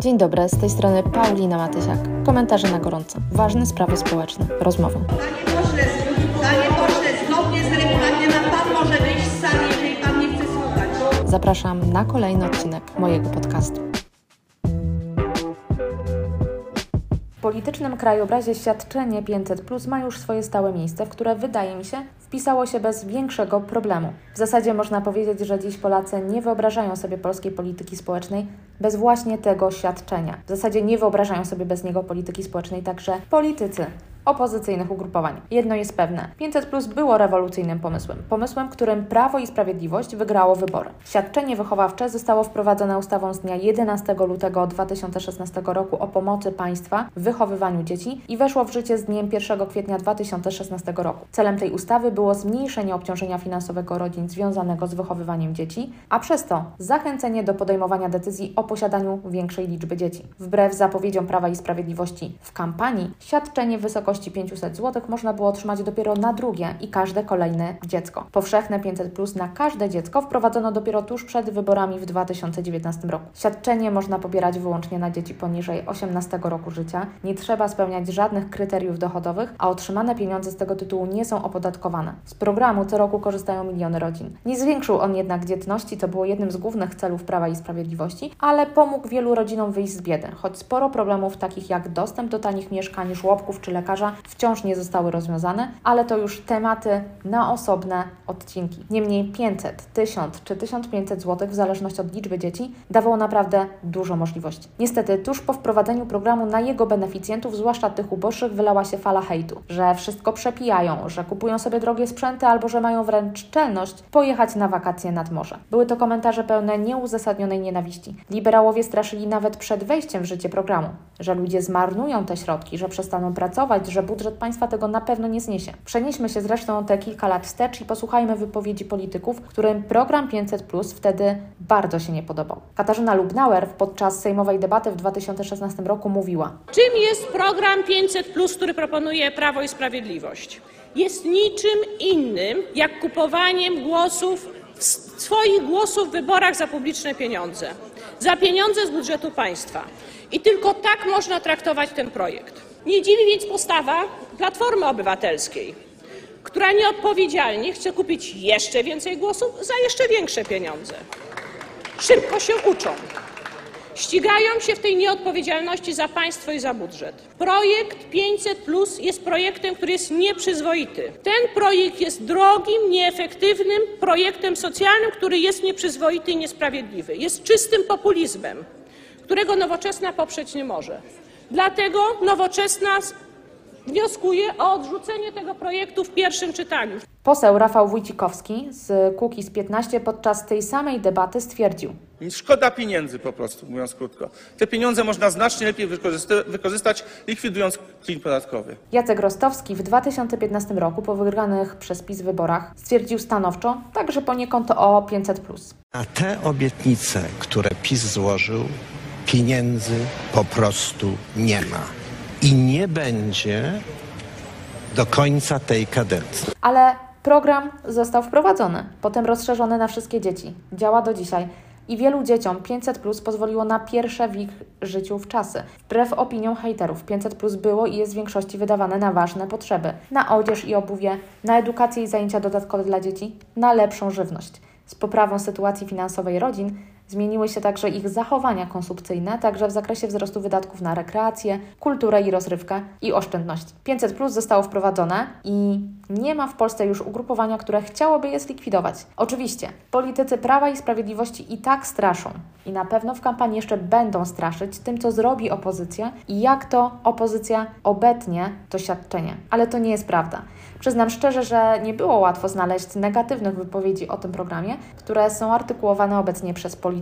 Dzień dobry, z tej strony Paulina Matysiak. Komentarze na gorąco. Ważne sprawy społeczne. Rozmowa. Panie pośle, panie pośle, zgodnie z regulaminem pan może wyjść z sali, jeżeli pan nie chce słuchać. Zapraszam na kolejny odcinek mojego podcastu. W politycznym krajobrazie świadczenie 500 Plus ma już swoje stałe miejsce, w które wydaje mi się wpisało się bez większego problemu. W zasadzie można powiedzieć, że dziś Polacy nie wyobrażają sobie polskiej polityki społecznej bez właśnie tego świadczenia. W zasadzie nie wyobrażają sobie bez niego polityki społecznej także politycy opozycyjnych ugrupowań. Jedno jest pewne: 500 Plus było rewolucyjnym pomysłem. Pomysłem, którym Prawo i Sprawiedliwość wygrało wybory. Świadczenie wychowawcze zostało wprowadzone ustawą z dnia 11 lutego 2016 roku o pomocy państwa w wychowywaniu dzieci i weszło w życie z dniem 1 kwietnia 2016 roku. Celem tej ustawy było zmniejszenie obciążenia finansowego rodzin związanego z wychowywaniem dzieci, a przez to zachęcenie do podejmowania decyzji o posiadaniu większej liczby dzieci. Wbrew zapowiedziom Prawa i Sprawiedliwości w kampanii, świadczenie w wysokości 500 zł można było otrzymać dopiero na drugie i każde kolejne dziecko. Powszechne 500 plus na każde dziecko wprowadzono dopiero tuż przed wyborami w 2019 roku. Świadczenie można pobierać wyłącznie na dzieci poniżej 18 roku życia. Nie trzeba spełniać żadnych kryteriów dochodowych, a otrzymane pieniądze z tego tytułu nie są opodatkowane. Z programu co roku korzystają miliony rodzin. Nie zwiększył on jednak dzietności, co było jednym z głównych celów Prawa i Sprawiedliwości, ale pomógł wielu rodzinom wyjść z biedy, choć sporo problemów takich jak dostęp do tanich mieszkań, żłobków czy lekarza wciąż nie zostały rozwiązane, ale to już tematy na osobne odcinki. Niemniej 500, 1000 czy 1500 zł w zależności od liczby dzieci dawało naprawdę dużo możliwości. Niestety tuż po wprowadzeniu programu na jego beneficjentów, zwłaszcza tych uboższych, wylała się fala hejtu, że wszystko przepijają, że kupują sobie drogie sprzęty albo że mają wręcz czelność pojechać na wakacje nad morze. Były to komentarze pełne nieuzasadnionej nienawiści. Liberałowie straszyli nawet przed wejściem w życie programu, że ludzie zmarnują te środki, że przestaną pracować, że budżet państwa tego na pewno nie zniesie. Przenieśmy się zresztą te kilka lat wstecz i posłuchajmy wypowiedzi polityków, którym program 500 Plus wtedy bardzo się nie podobał. Katarzyna Lubnauer podczas sejmowej debaty w 2016 roku mówiła: Czym jest program 500, który proponuje Prawo i Sprawiedliwość? Jest niczym innym jak kupowaniem głosów, swoich głosów w wyborach za publiczne pieniądze, za pieniądze z budżetu państwa. I tylko tak można traktować ten projekt. Nie dziwi więc postawa Platformy Obywatelskiej, która nieodpowiedzialnie chce kupić jeszcze więcej głosów za jeszcze większe pieniądze. Szybko się uczą. Ścigają się w tej nieodpowiedzialności za państwo i za budżet. Projekt 500 Plus jest projektem, który jest nieprzyzwoity. Ten projekt jest drogim, nieefektywnym projektem socjalnym, który jest nieprzyzwoity i niesprawiedliwy. Jest czystym populizmem, którego nowoczesna poprzeć nie może. Dlatego nowoczesna wnioskuje o odrzucenie tego projektu w pierwszym czytaniu. Poseł Rafał Wójcikowski z Kukiz 15 podczas tej samej debaty stwierdził: Szkoda pieniędzy po prostu, mówiąc krótko. Te pieniądze można znacznie lepiej wykorzystać, likwidując klin podatkowy. Jacek Rostowski w 2015 roku po wygranych przez PiS wyborach stwierdził stanowczo, także poniekąd o 500. Na te obietnice, które PiS złożył, pieniędzy po prostu nie ma. I nie będzie do końca tej kadencji. Ale program został wprowadzony, potem rozszerzony na wszystkie dzieci. Działa do dzisiaj. I wielu dzieciom 500 Plus pozwoliło na pierwsze w ich życiu w czasy. Wbrew opiniom hejterów, 500 Plus było i jest w większości wydawane na ważne potrzeby: na odzież i obuwie, na edukację i zajęcia dodatkowe dla dzieci, na lepszą żywność. Z poprawą sytuacji finansowej rodzin Zmieniły się także ich zachowania konsumpcyjne, także w zakresie wzrostu wydatków na rekreację, kulturę i rozrywkę i oszczędności. 500 Plus zostało wprowadzone i nie ma w Polsce już ugrupowania, które chciałoby je zlikwidować. Oczywiście, politycy Prawa i Sprawiedliwości i tak straszą i na pewno w kampanii jeszcze będą straszyć tym, co zrobi opozycja i jak to opozycja obetnie to świadczenie. Ale to nie jest prawda. Przyznam szczerze, że nie było łatwo znaleźć negatywnych wypowiedzi o tym programie, które są artykułowane obecnie przez polityków.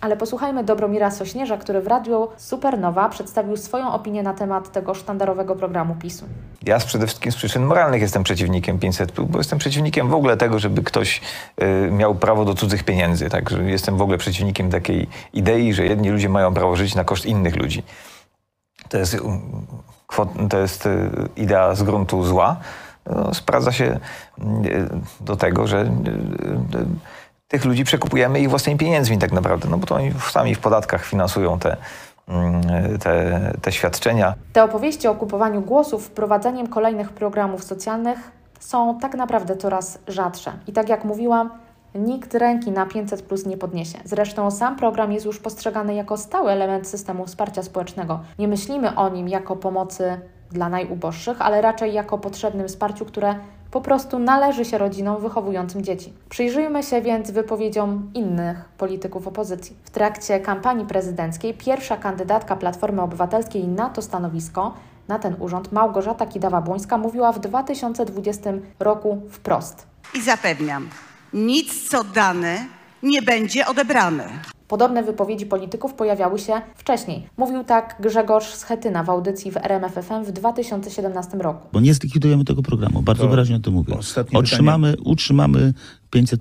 Ale posłuchajmy Dobromira Sośnierza, który w radiu Supernowa przedstawił swoją opinię na temat tego sztandarowego programu PiSu. Ja przede wszystkim z przyczyn moralnych jestem przeciwnikiem 500, bo jestem przeciwnikiem w ogóle tego, żeby ktoś y, miał prawo do cudzych pieniędzy. Także jestem w ogóle przeciwnikiem takiej idei, że jedni ludzie mają prawo żyć na koszt innych ludzi. To jest, to jest y, idea z gruntu zła no, sprawdza się y, do tego, że tych ludzi przekupujemy ich własnymi pieniędzmi tak naprawdę, no bo to oni sami w podatkach finansują te, mm, te, te świadczenia. Te opowieści o kupowaniu głosów, wprowadzeniem kolejnych programów socjalnych są tak naprawdę coraz rzadsze. I tak jak mówiłam, nikt ręki na 500 plus nie podniesie. Zresztą sam program jest już postrzegany jako stały element systemu wsparcia społecznego. Nie myślimy o nim jako pomocy dla najuboższych, ale raczej jako potrzebnym wsparciu, które po prostu należy się rodzinom wychowującym dzieci. Przyjrzyjmy się więc wypowiedziom innych polityków opozycji. W trakcie kampanii prezydenckiej pierwsza kandydatka Platformy Obywatelskiej na to stanowisko, na ten urząd, Małgorzata Kidawa-Błońska, mówiła w 2020 roku wprost. I zapewniam, nic co dane nie będzie odebrane. Podobne wypowiedzi polityków pojawiały się wcześniej. Mówił tak Grzegorz Schetyna w audycji w RMFFM w 2017 roku. Bo nie zlikwidujemy tego programu, bardzo wyraźnie o tym mówię. ostatnie Otrzymamy, utrzymamy 500,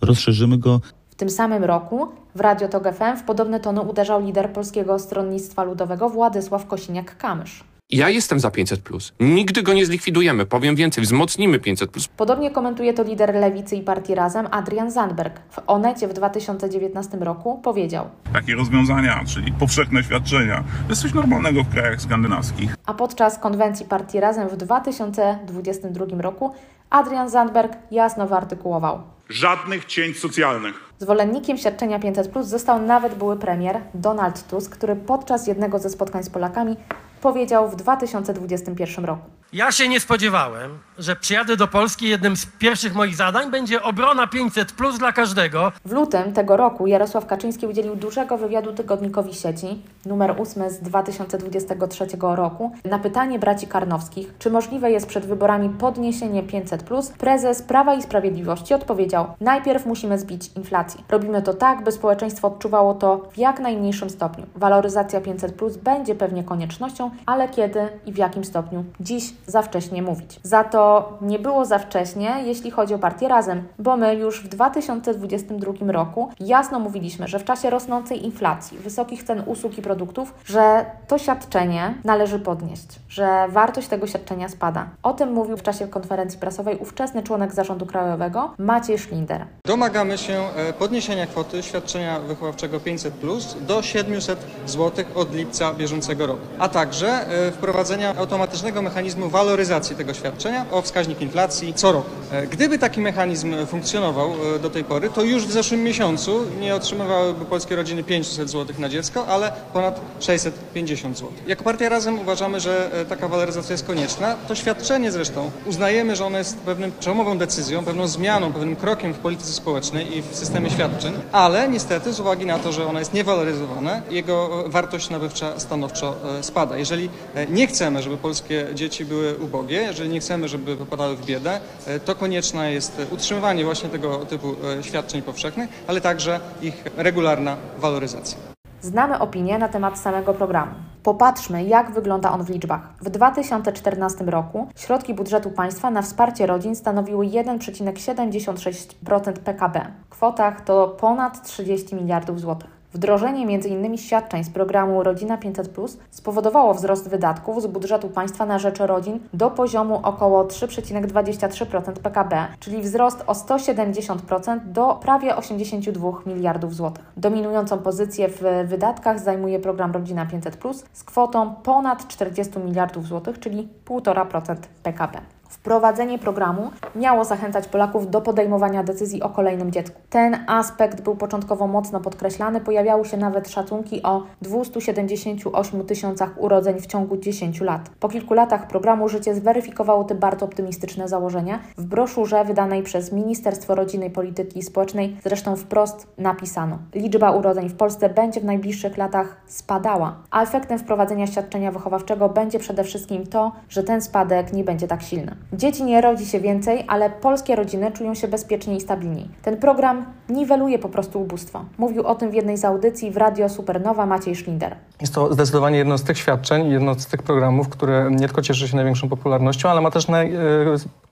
rozszerzymy go. W tym samym roku w Radio Tok FM w podobne tony uderzał lider Polskiego Stronnictwa Ludowego Władysław Kosiniak-Kamysz. Ja jestem za 500. Nigdy go nie zlikwidujemy. Powiem więcej, wzmocnimy 500. Podobnie komentuje to lider Lewicy i Partii Razem Adrian Zandberg. W Onecie w 2019 roku powiedział, Takie rozwiązania, czyli powszechne świadczenia, to jest coś normalnego w krajach skandynawskich. a podczas konwencji Partii Razem w 2022 roku Adrian Zandberg jasno wyartykułował. Żadnych cięć socjalnych. Zwolennikiem świadczenia 500 Plus został nawet były premier Donald Tusk, który podczas jednego ze spotkań z Polakami powiedział w 2021 roku. Ja się nie spodziewałem, że przyjadę do Polski jednym z pierwszych moich zadań będzie obrona 500 plus dla każdego. W lutym tego roku Jarosław Kaczyński udzielił dużego wywiadu tygodnikowi sieci, numer 8 z 2023 roku. Na pytanie braci Karnowskich, czy możliwe jest przed wyborami podniesienie 500, prezes Prawa i Sprawiedliwości odpowiedział: Najpierw musimy zbić inflację. Robimy to tak, by społeczeństwo odczuwało to w jak najmniejszym stopniu. Waloryzacja 500 będzie pewnie koniecznością, ale kiedy i w jakim stopniu? Dziś za wcześnie mówić. Za to nie było za wcześnie, jeśli chodzi o partię Razem, bo my już w 2022 roku jasno mówiliśmy, że w czasie rosnącej inflacji, wysokich cen usług i produktów, że to świadczenie należy podnieść, że wartość tego świadczenia spada. O tym mówił w czasie konferencji prasowej ówczesny członek zarządu krajowego Maciej Szlinder. Domagamy się e, podniesienia kwoty świadczenia wychowawczego 500 do 700 zł od lipca bieżącego roku, a także e, wprowadzenia automatycznego mechanizmu waloryzacji tego świadczenia o wskaźnik inflacji co roku. E, Gdyby taki mechanizm funkcjonował e, do tej pory, to już w zeszłym miesiącu nie otrzymywałyby polskie rodziny 500 zł na dziecko, ale ponad 650 zł. Jako partia Razem uważamy, że e, taka waloryzacja jest konieczna. To świadczenie zresztą uznajemy, że ono jest pewnym przełomową decyzją, pewną zmianą, pewnym krokiem w polityce społecznej i w systemie świadczeń, ale niestety z uwagi na to, że ono jest niewaloryzowane, jego wartość nabywcza stanowczo spada. Jeżeli nie chcemy, żeby polskie dzieci były ubogie, jeżeli nie chcemy, żeby popadały w biedę, e, to konieczne jest utrzymywanie właśnie tego typu e, świadczeń powszechnych, ale także ich regularna waloryzacja. Znamy opinię na temat samego programu. Popatrzmy, jak wygląda on w liczbach. W 2014 roku środki budżetu państwa na wsparcie rodzin stanowiły 1,76% PKB. W kwotach to ponad 30 miliardów złotych. Wdrożenie m.in. świadczeń z programu Rodzina 500 spowodowało wzrost wydatków z budżetu państwa na rzecz rodzin do poziomu około 3,23% PKB, czyli wzrost o 170% do prawie 82 miliardów złotych. Dominującą pozycję w wydatkach zajmuje program Rodzina 500 z kwotą ponad 40 miliardów złotych, czyli 1,5% PKB. Wprowadzenie programu miało zachęcać Polaków do podejmowania decyzji o kolejnym dziecku. Ten aspekt był początkowo mocno podkreślany, pojawiały się nawet szacunki o 278 tysiącach urodzeń w ciągu 10 lat. Po kilku latach programu życie zweryfikowało te bardzo optymistyczne założenia. W broszurze wydanej przez Ministerstwo Rodziny i Polityki Społecznej zresztą wprost napisano: Liczba urodzeń w Polsce będzie w najbliższych latach spadała, a efektem wprowadzenia świadczenia wychowawczego będzie przede wszystkim to, że ten spadek nie będzie tak silny. Dzieci nie rodzi się więcej, ale polskie rodziny czują się bezpieczniej i stabilniej. Ten program niweluje po prostu ubóstwo. Mówił o tym w jednej z audycji w Radio Supernowa Maciej Szlinder. Jest to zdecydowanie jedno z tych świadczeń, jedno z tych programów, które nie tylko cieszy się największą popularnością, ale ma też naj, e,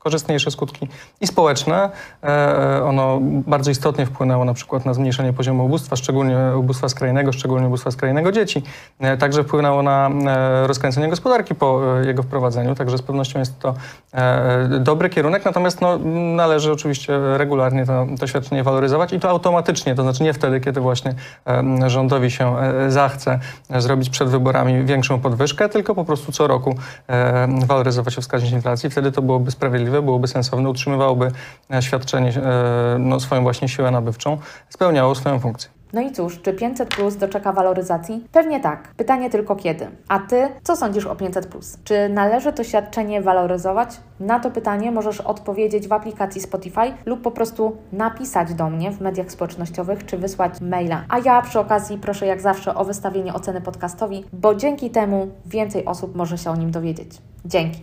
korzystniejsze skutki i społeczne. E, Ono bardzo istotnie wpłynęło na przykład na zmniejszenie poziomu ubóstwa, szczególnie ubóstwa skrajnego, szczególnie ubóstwa skrajnego dzieci. E, Także wpłynęło na e, rozkręcenie gospodarki po jego wprowadzeniu, także z pewnością jest to dobry kierunek, natomiast no, należy oczywiście regularnie to, to świadczenie waloryzować i to automatycznie, to znaczy nie wtedy, kiedy właśnie rządowi się zachce zrobić przed wyborami większą podwyżkę, tylko po prostu co roku waloryzować o wskaźnik inflacji. Wtedy to byłoby sprawiedliwe, byłoby sensowne, utrzymywałoby e, świadczenie e, no, swoją właśnie siłę nabywczą, spełniało swoją funkcję. No i cóż, czy 500 plus doczeka waloryzacji? Pewnie tak. Pytanie tylko kiedy. A ty, co sądzisz o 500 plus? Czy należy to świadczenie waloryzować? Na to pytanie możesz odpowiedzieć w aplikacji Spotify lub po prostu napisać do mnie w mediach społecznościowych czy wysłać maila. A ja przy okazji proszę jak zawsze o wystawienie oceny podcastowi, bo dzięki temu więcej osób może się o nim dowiedzieć. Dzięki.